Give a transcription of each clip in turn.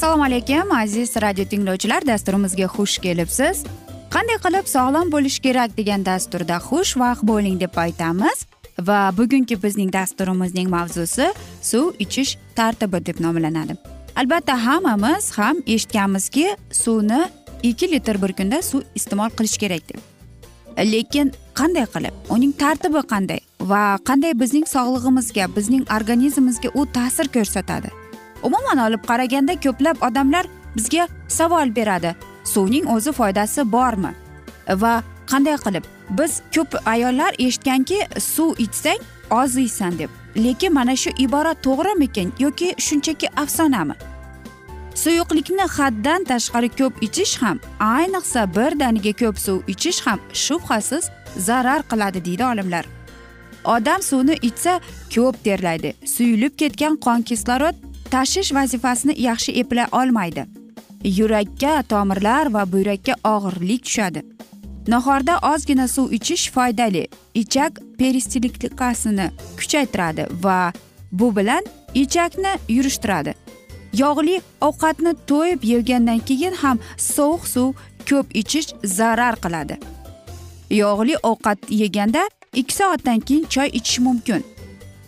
assalomu alaykum aziz radio tinglovchilar. Dasturimizga xush kelibsiz. Qanday qilib sog'lom bo'lish kerak degan dasturda xushvaqt bo'ling deb aytamiz. Va bugungi bizning dasturimizning mavzusi suv ichish tartibi deb nomlanadi. Albatta hammamiz ham eshitganmizki suvni ikki litr bir kunda suv iste'mol qilish kerak deb. Lekin qanday qilib? Uning tartibi qanday? Va qanday bizning sog'lig'imizga bizning organizmimizga u ta'sir ko'rsatadi? Umuman olib qaraganda ko'plab odamlar bizga savol beradi. Suvning o'zi foydasi bormi? Va qanday qilib? Biz ko'p ayollar eshitganki suv ichsang oziysan deb. Lekin mana shu ibora to'g'rimikin yoki shunchaki afsonami? Suyuqlikni haddan tashqari ko'p ichish ham ayniqsa birdaniga ko'p suv ichish ham shubhasiz zarar qiladi deydi olimlar. Odam suvni ichsa ko'p terlaydi. Suyulib ketgan qon kislorod tashish vazifasini yaxshi eplay olmaydi. Yurakka tomirlar va buyrakka og'irlik tushadi. Nahorda ozgina suv ichish foydali. Ichak peristaltikasini kuchaytiradi va bu bilan ichakni yurishtiradi. Yog'li ovqatni to'yib yegandan keyin ham sovuq suv ko'p ichish zarar qiladi. Yog'li ovqat yeganda ikki soatdan keyin choy ichish mumkin.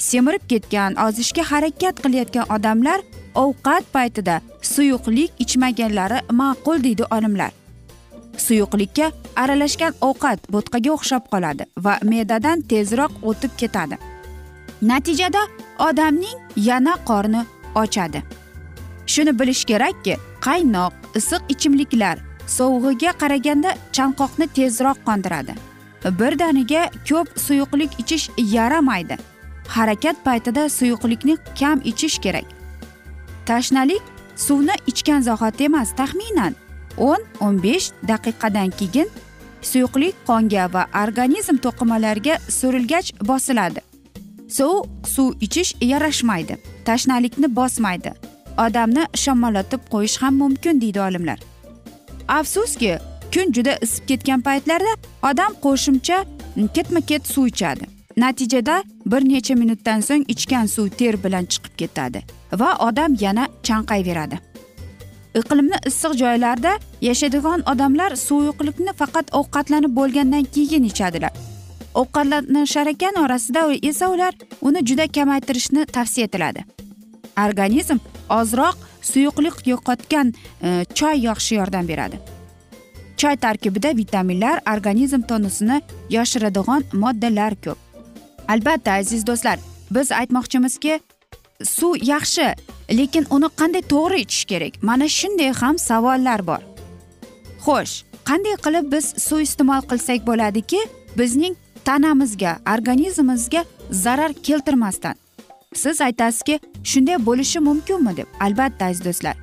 Semirib ketgan ozishga harakat qilayotgan odamlar ovqat paytida suyuqlik ichmaganlari ma'qul deydi olimlar. Suyuqlikka aralashgan ovqat bo'tqaga o'xshab qoladi va me'dadan tezroq o'tib ketadi. Natijada odamning yana qorni ochadi. Shuni bilish kerakki qaynoq issiq ichimliklar sovug'iga qaraganda chanqoqni tezroq qondiradi. Birdaniga ko'p suyuqlik ichish yaramaydi. Harakat paytida suyuqlikni kam ichish kerak. Tashnalik suvni ichgan zahoti emas taxminan o'n o'n besh daqiqadan keyin suyuqlik qonga va organizm to'qimalariga surilgach bosiladi. Sovuq suv ichish yarashmaydi tashnalikni bosmaydi. Odamni shamollatib qo'yish ham mumkin deydi olimlar. Afsuski kun juda isib ketgan paytlarda odam qo'shimcha ketma ket suv ichadi. Natijada bir necha minutdan so'ng ichgan suv ter bilan chiqib ketadi va odam yana chanqayveradi. Iqlimni issiq joylarda yashaydigan odamlar suyuqlikni faqat ovqatlanib bo'lgandan keyin ichadilar. Ovqatlanish ekan orasida esa ular uni juda kamaytirishni tavsiya etiladi. Organizm ozroq suyuqlik yo'qotgan e, choy yaxshi yordam beradi. Choy tarkibida vitaminlar organizm tonusini yoshiradigan moddalar ko'p. Albatta aziz do'stlar biz aytmoqchimizki suv yaxshi lekin uni qanday to'g'ri ichish kerak? Mana shunday ham savollar bor. Xo'sh qanday qilib biz suv iste'mol qilsak bo'ladiki? Bizning tanamizga organizmimizga zarar keltirmasdan. Siz aytasizki shunday bo'lishi mumkinmi deb. Albatta aziz do'stlar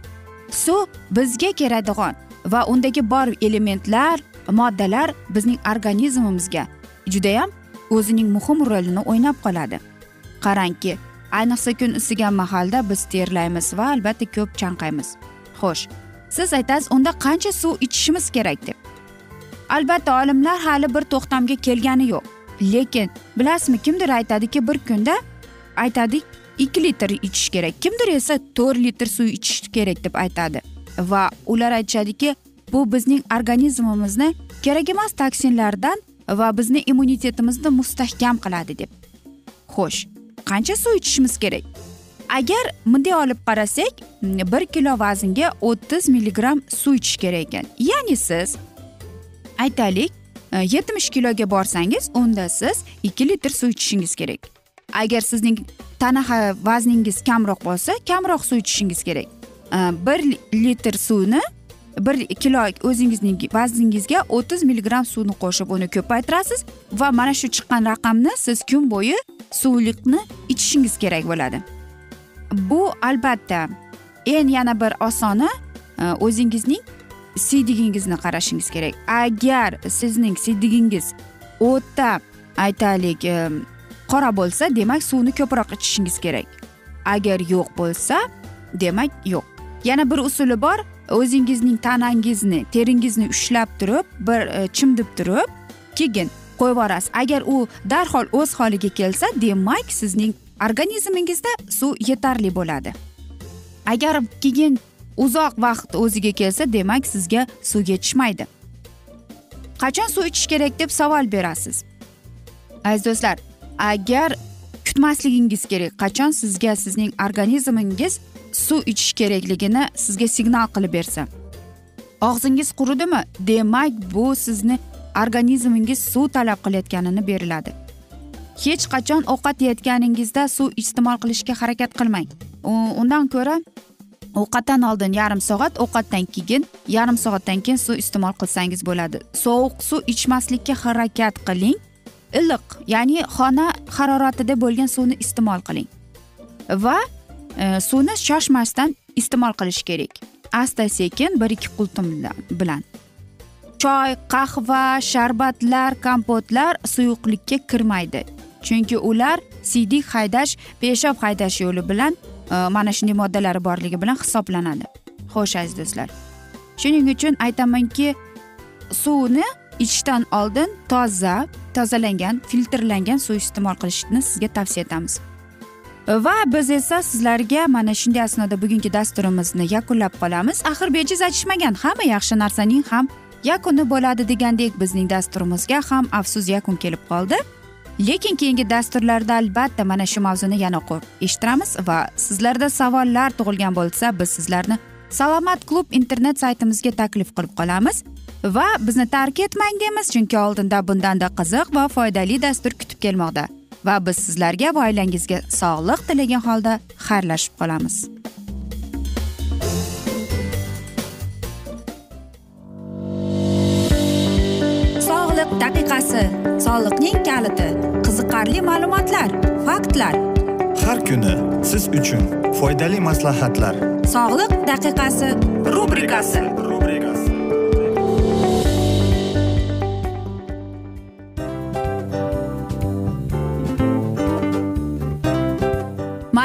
suv bizga keladigan va undagi bor elementlar moddalar bizning organizmimizga. Judayam o'zining muhim rolini o'ynab qoladi. Qarangki ayniqsa kun isigan mahalda biz terlaymiz va albatta ko'p chanqaymiz. Xo'sh siz aytasiz unda qancha suv ichishimiz kerak deb. Albatta olimlar hali bir to'xtamga kelgani yo'q. Lekin bilasizmi kimdir aytadiki bir kunda aytadik ikki litr ichish kerak. Kimdir esa to'rt litr suv ichish kerak deb aytadi. Va ular aytishadiki bu bizning organizmimizni kerak emas toksinlardan va bizni immunitetimizni mustahkam qiladi deb. Xo'sh qancha suv ichishimiz kerak? Agar bunday olib qarasak bir kilo vaznga o'ttiz milligramm suv ichish kerak ekan. Ya'ni siz aytaylik yetmish kiloga borsangiz unda siz ikki litr suv ichishingiz kerak. Agar sizning tana vazningiz kamroq bo'lsa kamroq suv ichishingiz kerak. Bir litr suvni bir kilo o'zingizning vazningizga o'ttiz milligramm suvni qo'shib uni ko'paytirasiz va mana shu chiqqan raqamni siz kun bo'yi suvliqni ichishingiz kerak bo'ladi. Bu albatta eng yana bir osoni e, o'zingizning siydigingizni qarashingiz kerak. Agar sizning siydigingiz o'ta aytaylik e, qora bo'lsa demak suvni ko'proq ichishingiz kerak. Agar yo'q bo'lsa demak yo'q. Yana bir usuli bor o'zingizning tanangizni teringizni ushlab turib bir e, chimdib turib keyin qo'yib yuborasiz. Agar u darhol o'z holiga kelsa demak sizning organizmingizda suv yetarli bo'ladi. Agar keyin uzoq vaqt o'ziga kelsa demak sizga suv yetishmaydi. Qachon suv ichish kerak deb savol berasiz? Aziz do'stlar agar kutmasligingiz kerak qachon sizga sizning organizmingiz suv ichish kerakligini sizga signal qilib bersa og'zingiz quridimi demak bu sizni organizmingiz suv talab qilayotganini beriladi. Hech qachon ovqat yeyotganingizda suv iste'mol qilishga harakat qilmang. Undan ko'ra ovqatdan oldin yarim soat ovqatdan keyin yarim soatdan keyin suv iste'mol qilsangiz bo'ladi. Sovuq suv ichmaslikka harakat qiling. Iliq ya'ni xona haroratida bo'lgan suvni iste'mol qiling. Va Э, suvni shoshmasdan iste'mol qilish kerak. Asta sekin bir ikki qultum bilan choy qahva sharbatlar kompotlar suyuqlikka kirmaydi. Chunki ular siydik haydash peshob haydash yo'li bilan e, mana shunday moddalari borligi bilan hisoblanadi. Xo'sh aziz do'stlar. Shuning uchun aytamanki suvni ichishdan oldin toza tozalangan filtrlangan suv iste'mol qilishni sizga tavsiya etamiz. Va biz esa sizlarga mana shunday asnoda bugungi dasturimizni yakunlab qolamiz. Axir bejiz aytishmagan hamma yaxshi narsaning ham yakuni bo'ladi degandek bizning dasturimizga ham afsus yakun kelib qoldi. Lekin keyingi dasturlarda albatta mana shu mavzuni yana o'qib eshittiramiz va sizlarda savollar tug'ilgan bo'lsa biz sizlarni salomat klub internet saytimizga taklif qilib qolamiz. Va bizni tark etmang deymiz chunki oldinda bundanda qiziq va foydali dastur kutib kelmoqda. Va biz sizlarga va oilangizga sog'lik tilagan holda xayrlashib qolamiz. Sog'liq daqiqasi soliqning kaliti qiziqarli ma'lumotlar faktlar. Har kuni siz uchun foydali maslahatlar. Sog'liq daqiqasi rubrikasi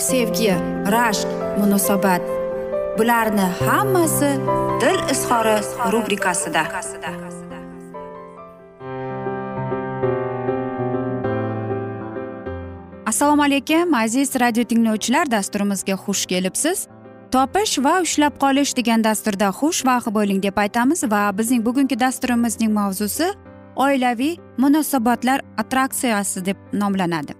sevgi rashq munosabat. Bularni hammasi dil izhori rubrikasida. Assalomu alaykum aziz radio tinglovchilar dasturimizga xush kelibsiz. Topish va ushlab qolish degan dasturda xushvaqt bo'ling deb aytamiz va bizning bugungi dasturimizning mavzusi oilaviy munosabatlar attraksiyasi deb nomlanadi.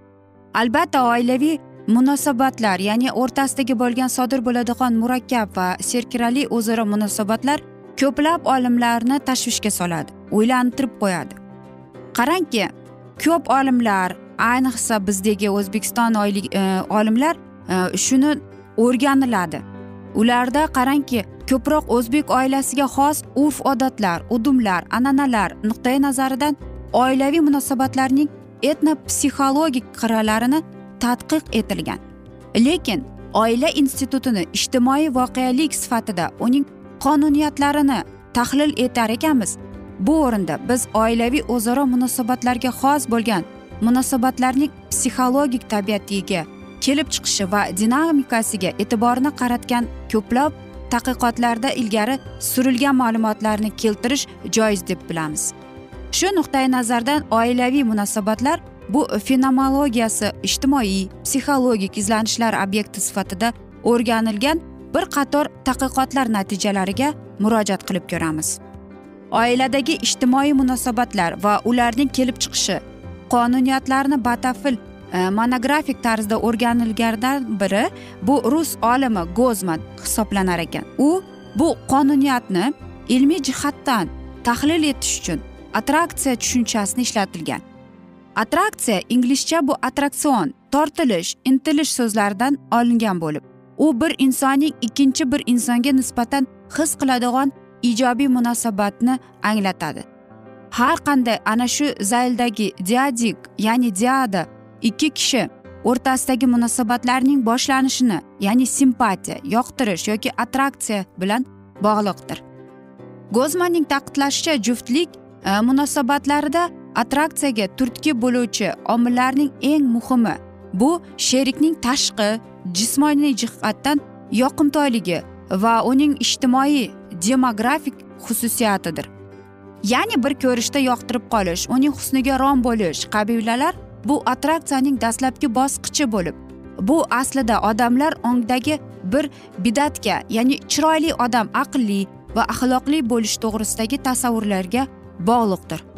Albatta oilaviy munosabatlar ya'ni o'rtasidagi bo'lgan sodir bo'ladigan murakkab va serkirali o'zaro munosabatlar ko'plab olimlarni tashvishga soladi o'ylantirib qo'yadi. Qarangki ko'p olimlar ayniqsa bizdagi o'zbekiston oylik e, olimlar e, shuni o'rganiladi. Ularda qarangki ko'proq o'zbek oilasiga xos urf odatlar udumlar an'analar nuqtai nazaridan oilaviy munosabatlarning etno psixologik qirralarini tadqiq etilgan. Lekin oila institutini ijtimoiy voqelik sifatida uning qonuniyatlarini tahlil etar ekanmiz. Bu o'rinda biz oilaviy o'zaro munosabatlarga xos bo'lgan munosabatlarning psixologik tabiatiga kelib chiqishi va dinamikasiga e'tiborni qaratgan ko'plab tadqiqotlarda ilgari surilgan ma'lumotlarni keltirish joiz deb bilamiz. Shu nuqtai nazardan oilaviy munosabatlar bu fenomenologiyasi ijtimoiy psixologik izlanishlar obyekti sifatida o'rganilgan bir qator tadqiqotlar natijalariga murojaat qilib ko'ramiz. Oiladagi ijtimoiy munosabatlar va ularning kelib chiqishi qonuniyatlarni batafil e, monografik tarzda o'rganilgandan biri bu rus olimi gozman hisoblanar ekan. U bu qonuniyatni ilmiy jihatdan tahlil etish uchun attraksiya tushunchasini ishlatilgan. Attraksiya inglizcha bu attraksion tortilish intilish so'zlaridan olingan bo'lib u bir insonning ikkinchi bir insonga nisbatan his qiladigan ijobiy munosabatni anglatadi. Har qanday ana shu zayldagi diadik ya'ni diada ikki kishi o'rtasidagi munosabatlarning boshlanishini ya'ni simpatiya yoqtirish yoki attraksiya bilan bog'liqdir. Gozmanning ta'kidlashicha juftlik e, munosabatlarida attraksiyaga turtki bo'luvchi omillarning eng muhimi bu sherikning tashqi jismoniy jihatdan yoqimtoyligi va uning ijtimoiy demografik xususiyatidir. Ya'ni bir ko'rishda yoqtirib qolish uning husniga rom bo'lish qabilalar bu attraksiyaning dastlabki bosqichi bo'lib bu aslida odamlar ongdagi bir bidatga ya'ni chiroyli odam aqlli va axloqli bo'lish to'g'risidagi tasavvurlarga bog'liqdir.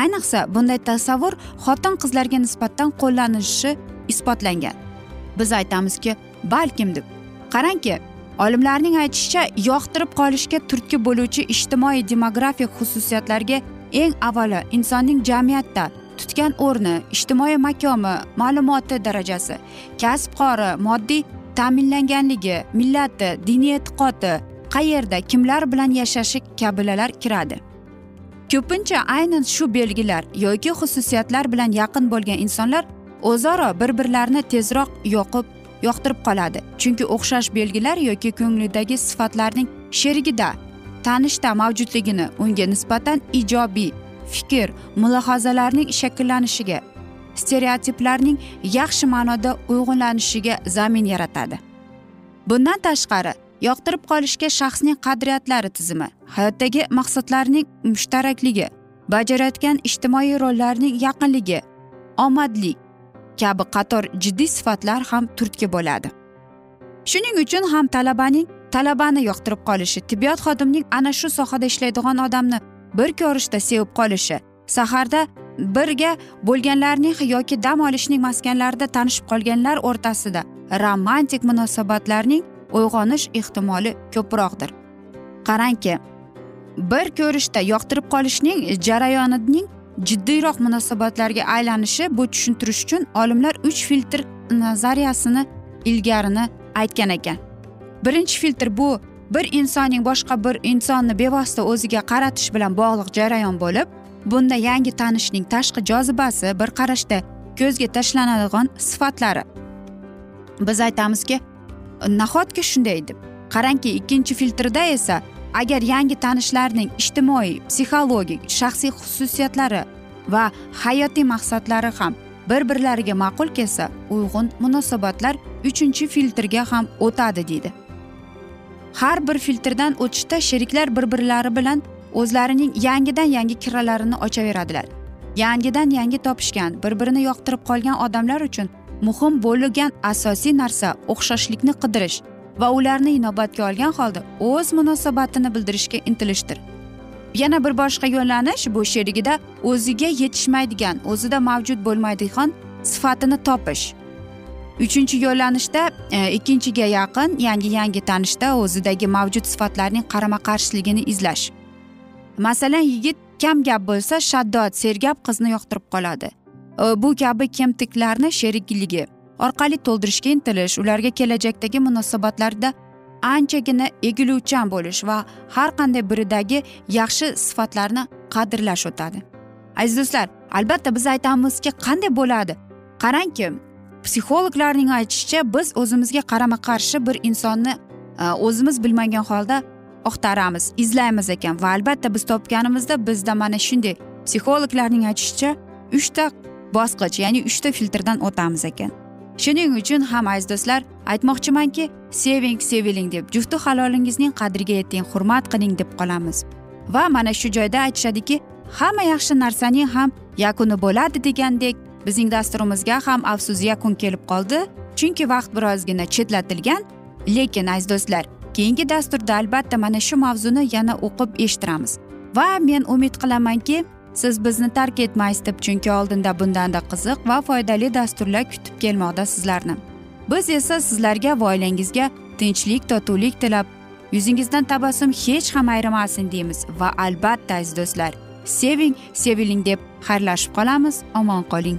Ayniqsa bunday tasavvur xotin qizlarga nisbatan qo'llanilishi isbotlangan. Biz aytamizki balkim deb. Qarangki olimlarning aytishicha yoqtirib qolishga turtki bo'luvchi ijtimoiy demografik xususiyatlarga eng avvalo insonning jamiyatda tutgan o'rni ijtimoiy makomi ma'lumoti darajasi kasb qori moddiy ta'minlanganligi millati diniy e'tiqodi qayerda kimlar bilan yashashi kabilalar kiradi. Ko'pincha aynan shu belgilar yoki xususiyatlar bilan yaqin bo'lgan insonlar o'zaro bir birlarini tezroq yoqib yoqtirib qoladi. Chunki o'xshash belgilar yoki ko'nglidagi sifatlarning sherigida tanishda mavjudligini unga nisbatan ijobiy fikr mulohazalarning shakllanishiga stereotiplarning yaxshi ma'noda uyg'unlanishiga zamin yaratadi. Bundan tashqari yoqtirib qolishga shaxsning qadriyatlari tizimi hayotdagi maqsadlarning mushtarakligi bajarayotgan ijtimoiy rollarning yaqinligi omadlik kabi qator jiddiy sifatlar ham turtki bo'ladi. Shuning uchun ham talabaning talabani yoqtirib qolishi tibbiyot xodimining ana shu sohada ishlaydigan odamni bir ko'rishda sevib qolishi saharda birga bo'lganlarning yoki dam olishning maskanlarida tanishib qolganlar o'rtasida romantik munosabatlarning uyg'onish ehtimoli ko'proqdir. Qarangki bir ko'rishda yoqtirib qolishning jarayonining jiddiyroq munosabatlarga aylanishi bu tushuntirish uchun olimlar uch filtr nazariyasini ilgarini aytgan ekan. Birinchi filtr bu bir insonning boshqa bir insonni bevosita o'ziga qaratish bilan bog'liq jarayon bo'lib bunda yangi tanishning tashqi jozibasi bir qarashda ko'zga tashlanadigan sifatlari. Biz aytamizki nahotki shunday deb? Qarangki ikkinchi filtrda esa agar yangi tanishlarning ijtimoiy psixologik shaxsiy xususiyatlari va hayotiy maqsadlari ham bir birlariga ma'qul kelsa uyg'un munosabatlar uchinchi filtrga ham o'tadi deydi. Har bir filtrdan o'tishda sheriklar bir birlari bilan o'zlarining yangidan yangi kirralarini ochaveradilar. Yangidan yangi topishgan bir birini yoqtirib qolgan odamlar uchun muhim bo'lgan asosiy narsa o'xshashlikni qidirish va ularni inobatga olgan holda o'z munosabatini bildirishga intilishdir. Yana bir boshqa yo'nalish bu sherigida o'ziga yetishmaydigan o'zida mavjud bo'lmaydigan sifatini topish. Uchinchi yo'llanishda e, ikkinchiga yaqin yangi yangi tanishda o'zidagi mavjud sifatlarning qarama qarshiligini izlash. Masalan yigit kam gap bo'lsa shaddod sergap qizni yoqtirib qoladi. Э, bu kabi kemtiklarni sherikligi orqali to'ldirishga intilish ularga kelajakdagi munosabatlarda anchagina egiluvchan bo'lish va har qanday biridagi yaxshi sifatlarni qadrlash o'tadi. Aziz do'stlar albatta biz aytamizki qanday bo'ladi? Qarangki psixologlarning aytishicha biz o'zimizga qarama qarshi bir insonni e, o'zimiz bilmagan holda oqtaramiz izlaymiz ekan va albatta biz topganimizda bizda mana shunday psixologlarning aytishicha uchta bosqich ya'ni uchta filtrdan o'tamiz ekan. Shuning uchun ham aziz do'stlar aytmoqchimanki seving seviling deb jufti halolingizning qadriga yeting hurmat qiling deb qolamiz. Va mana shu joyda aytishadiki hamma yaxshi narsaning ham yakuni bo'ladi degandek bizning dasturimizga ham afsus yakun kelib qoldi. Chunki vaqt birozgina chetlatilgan lekin aziz do'stlar keyingi dasturda albatta mana shu mavzuni yana o'qib eshittiramiz. Va men umid qilamanki siz bizni tark etmaysiz deb chunki oldinda bundanda qiziq va foydali dasturlar kutib kelmoqda sizlarni. Biz esa sizlarga va oilangizga tinchlik totuvlik tilab yuzingizdan tabassum hech ham ayrimasin deymiz va albatta aziz do'stlar seving seviling deb xayrlashib qolamiz. Omon qoling.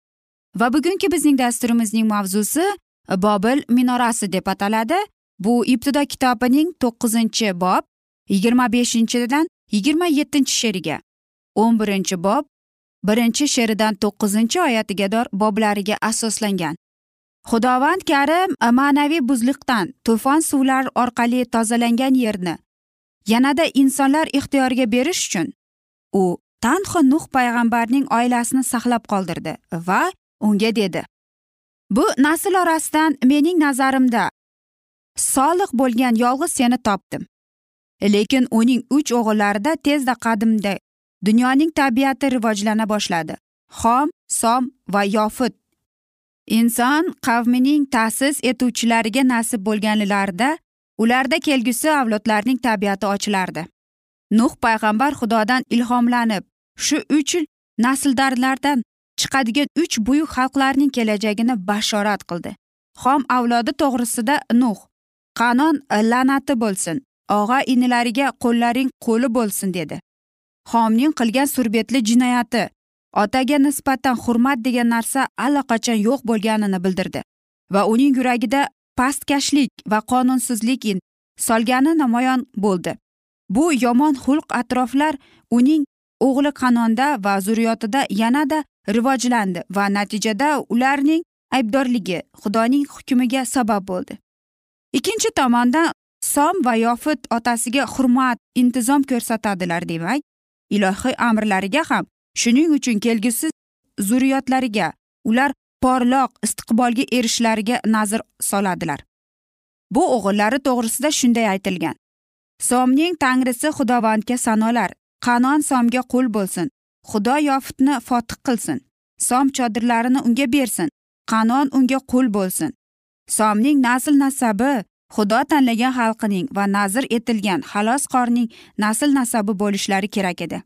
Va bugungi bizning dasturimizning mavzusi e, bobil minorasi deb ataladi. Bu ibtido kitobining to'qqizinchi bob yigirma beshinchidan yigirma yettinchi she'riga. o'n birinchi bob birinchi she'ridan to'qqizinchi oyatiga boblariga asoslangan. Xudovand karim e, ma'naviy buzliqdan to'fon suvlar orqali tozalangan yerni yanada insonlar ixtiyoriga berish uchun u tanho nuh payg'ambarning oilasini saqlab qoldirdi va unga dedi. Bu nasl orasidan mening nazarimda solih bo'lgan yolg'iz seni topdim. Lekin uning uch o'g'illarida tezda qadimda dunyoning tabiati rivojlana boshladi. Xom som va yofit inson qavmining ta'sis etuvchilariga nasib bo'lganlarida ularda kelgusi avlodlarning tabiati ochilardi. Nuh payg'ambar xudodan ilhomlanib shu uch nasldarlardan chiqadigan uch buyuk xalqlarning kelajagini bashorat qildi. Xom avlodi to'g'risida nuh qanon la'nati bo'lsin og'a inilariga qo'llaring qo'li bo'lsin dedi. Xomning qilgan surbetli jinoyati otaga nisbatan hurmat degan narsa allaqachon yo'q bo'lganini bildirdi va uning yuragida pastkashlik va qonunsizlik solgani namoyon bo'ldi. Bu yomon xulq atroflar uning o'g'li qanonda va zurriyotida yanada rivojlandi va natijada ularning aybdorligi xudoning hukmiga sabab bo'ldi. Ikkinchi tomondan som va yofit otasiga hurmat intizom ko'rsatadilar demak. Ilohiy amrlariga ham shuning uchun kelgusi zurriyotlariga ular porloq istiqbolga erishishlariga nazr soladilar. Bu o'g'illari to'g'risida shunday aytilgan. Somning tangrisi xudovandga sanolar qanon somga qul bo'lsin. Xudo yofitni fotih qilsin. Som chodirlarini unga bersin. Qanon unga qul bo'lsin. Somning nasl nasabi xudo tanlagan xalqining va nazr etilgan xalosqorning nasl nasabi bo'lishlari kerak edi.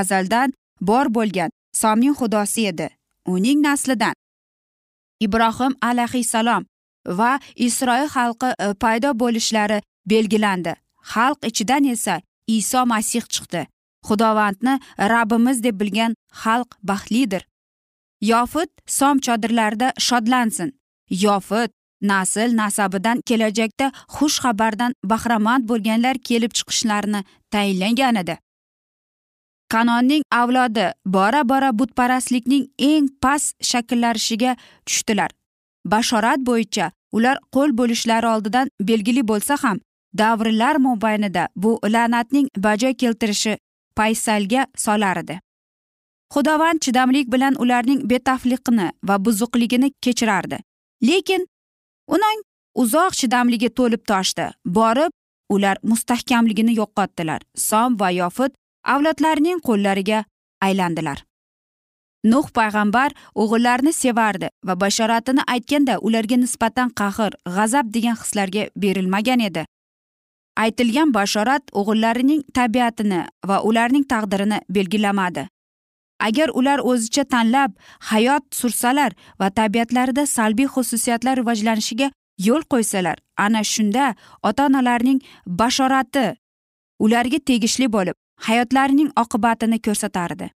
Azaldan bor bo'lgan somning xudosi edi uning naslidan. Ibrohim alayhissalom va isroil xalqi e, paydo bo'lishlari belgilandi. Xalq ichidan esa iso masih chiqdi. Xudovandni rabbimiz deb bilgan xalq baxtlidir. Yofit som chodirlarida shodlansin. Yofit nasl nasabidan kelajakda xush xabardan bahramand bo'lganlar kelib chiqishlarini tayinlangan edi. Kanonning avlodi bora bora butparastlikning eng past shakllarishiga tushdilar. Bashorat bo'yicha ular qo'l bo'lishlari oldidan belgili bo'lsa ham davrlar mobaynida bu la'natning bajo keltirishi paysalga solar edi xudovand chidamlik bilan ularning betafliqini va buzuqligini kechirardi. Lekin uning uzoq chidamligi to'lib toshdi. Borib ular mustahkamligini yo'qotdilar. Som va yofit avlodlarining qo'llariga aylandilar. Nuh payg'ambar o'g'illarini sevardi va bashoratini aytganda ularga nisbatan qahr g'azab degan hislarga berilmagan edi. Aytilgan bashorat o'g'illarining tabiatini va ularning taqdirini belgilamadi. Agar ular o'zicha tanlab hayot sursalar va tabiatlarida salbiy xususiyatlar rivojlanishiga yo'l qo'ysalar ana shunda ota onalarning bashorati ularga tegishli bo'lib hayotlarining oqibatini ko'rsatardi.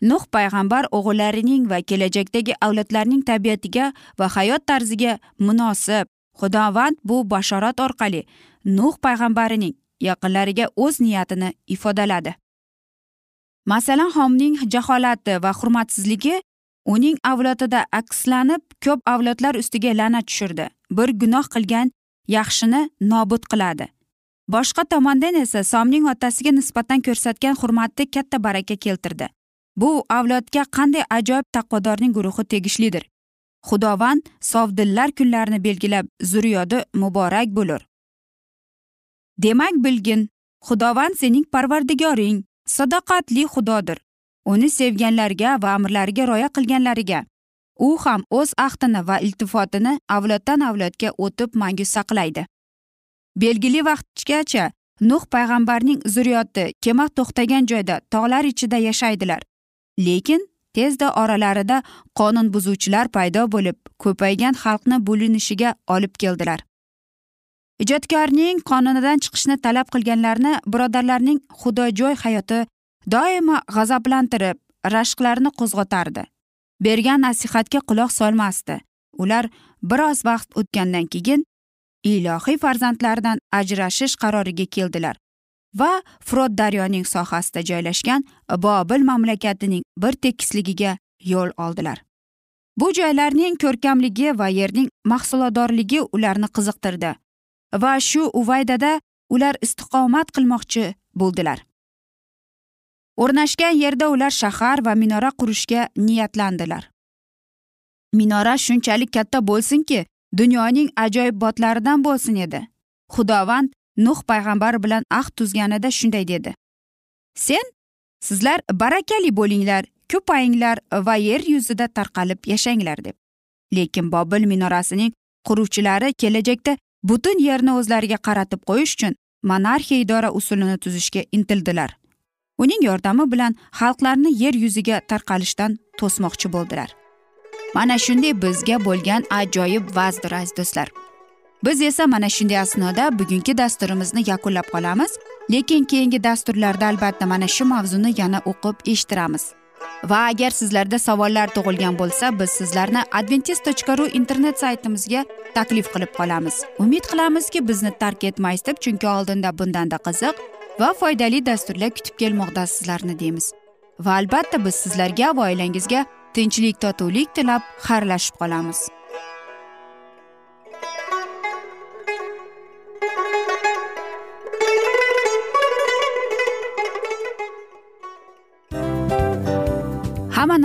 Nuh payg'ambar o'g'illarining va kelajakdagi avlodlarning tabiatiga va hayot tarziga munosib xudovand bu bashorat orqali nuh payg'ambarining yaqinlariga o'z niyatini ifodaladi. Masalan xomning jaholati va hurmatsizligi uning avlodida akslanib ko'p avlodlar ustiga la'nat tushirdi. Bir gunoh qilgan yaxshini nobud qiladi. Boshqa tomondan esa somning otasiga nisbatan ko'rsatgan hurmati katta baraka keltirdi. Bu avlodga qanday ajoyib taqvodorning guruhi tegishlidir xudovand sovdillar kunlarini belgilab zurriyodi muborak bo'lur. Demak bilgin xudovand sening parvardigoring sadoqatli xudodir. Uni sevganlarga va amrlariga rioya qilganlariga. U ham o'z ahdini va iltifotini avloddan avlodga o'tib mangu saqlaydi. Belgili vaqtgacha nuh payg'ambarning zurriyoti kema to'xtagan joyda tog'lar ichida yashaydilar. Lekin tezda oralarida qonun buzuvchilar paydo bo'lib ko'paygan xalqni bo'linishiga olib keldilar. Ijodkorning qonunidan chiqishni talab qilganlarni birodarlarning xudojo'y hayoti doimo g'azablantirib rashqlarini qo'zg'otardi bergan nasihatga quloq solmasdi. Ular biroz vaqt o'tgandan keyin ilohiy farzandlaridan ajrashish qaroriga keldilar. Va frot daryoning sohasida joylashgan bobil mamlakatining bir tekisligiga yo'l oldilar. Bu joylarning ko'rkamligi va yerning mahsulodorligi ularni qiziqtirdi va shu uvaydada ular istiqomat qilmoqchi bo'ldilar. O'rnashgan yerda ular shahar va minora qurishga niyatlandilar. Minora shunchalik katta bo'lsinki dunyoning ajoyibotlaridan bo'lsin edi. Xudovand nuh payg'ambar bilan ahd tuzganida shunday dedi. Sen sizlar barakali bo'linglar ko'payinglar va yer yuzida tarqalib yashanglar deb. Lekin bobil minorasining quruvchilari kelajakda butun yerni o'zlariga qaratib qo'yish uchun monarxiya idora usulini tuzishga intildilar. Uning yordami bilan xalqlarni yer yuziga tarqalishdan to'smoqchi bo'ldilar. Mana shunday bizga bo'lgan ajoyib vazdir aziz do'stlar. Biz esa mana shunday asnoda bugungi dasturimizni yakunlab qolamiz lekin keyingi dasturlarda albatta mana shu mavzuni yana o'qib eshittiramiz. Va agar sizlarda savollar tug'ilgan bo'lsa biz sizlarni adventis tochka ru internet saytimizga taklif qilib qolamiz. Umid qilamizki bizni tark etmaysiz deb chunki oldinda bundanda qiziq va foydali dasturlar kutib kelmoqda sizlarni deymiz. Va albatta biz sizlarga va oilangizga tinchlik totuvlik tilab xayrlashib qolamiz.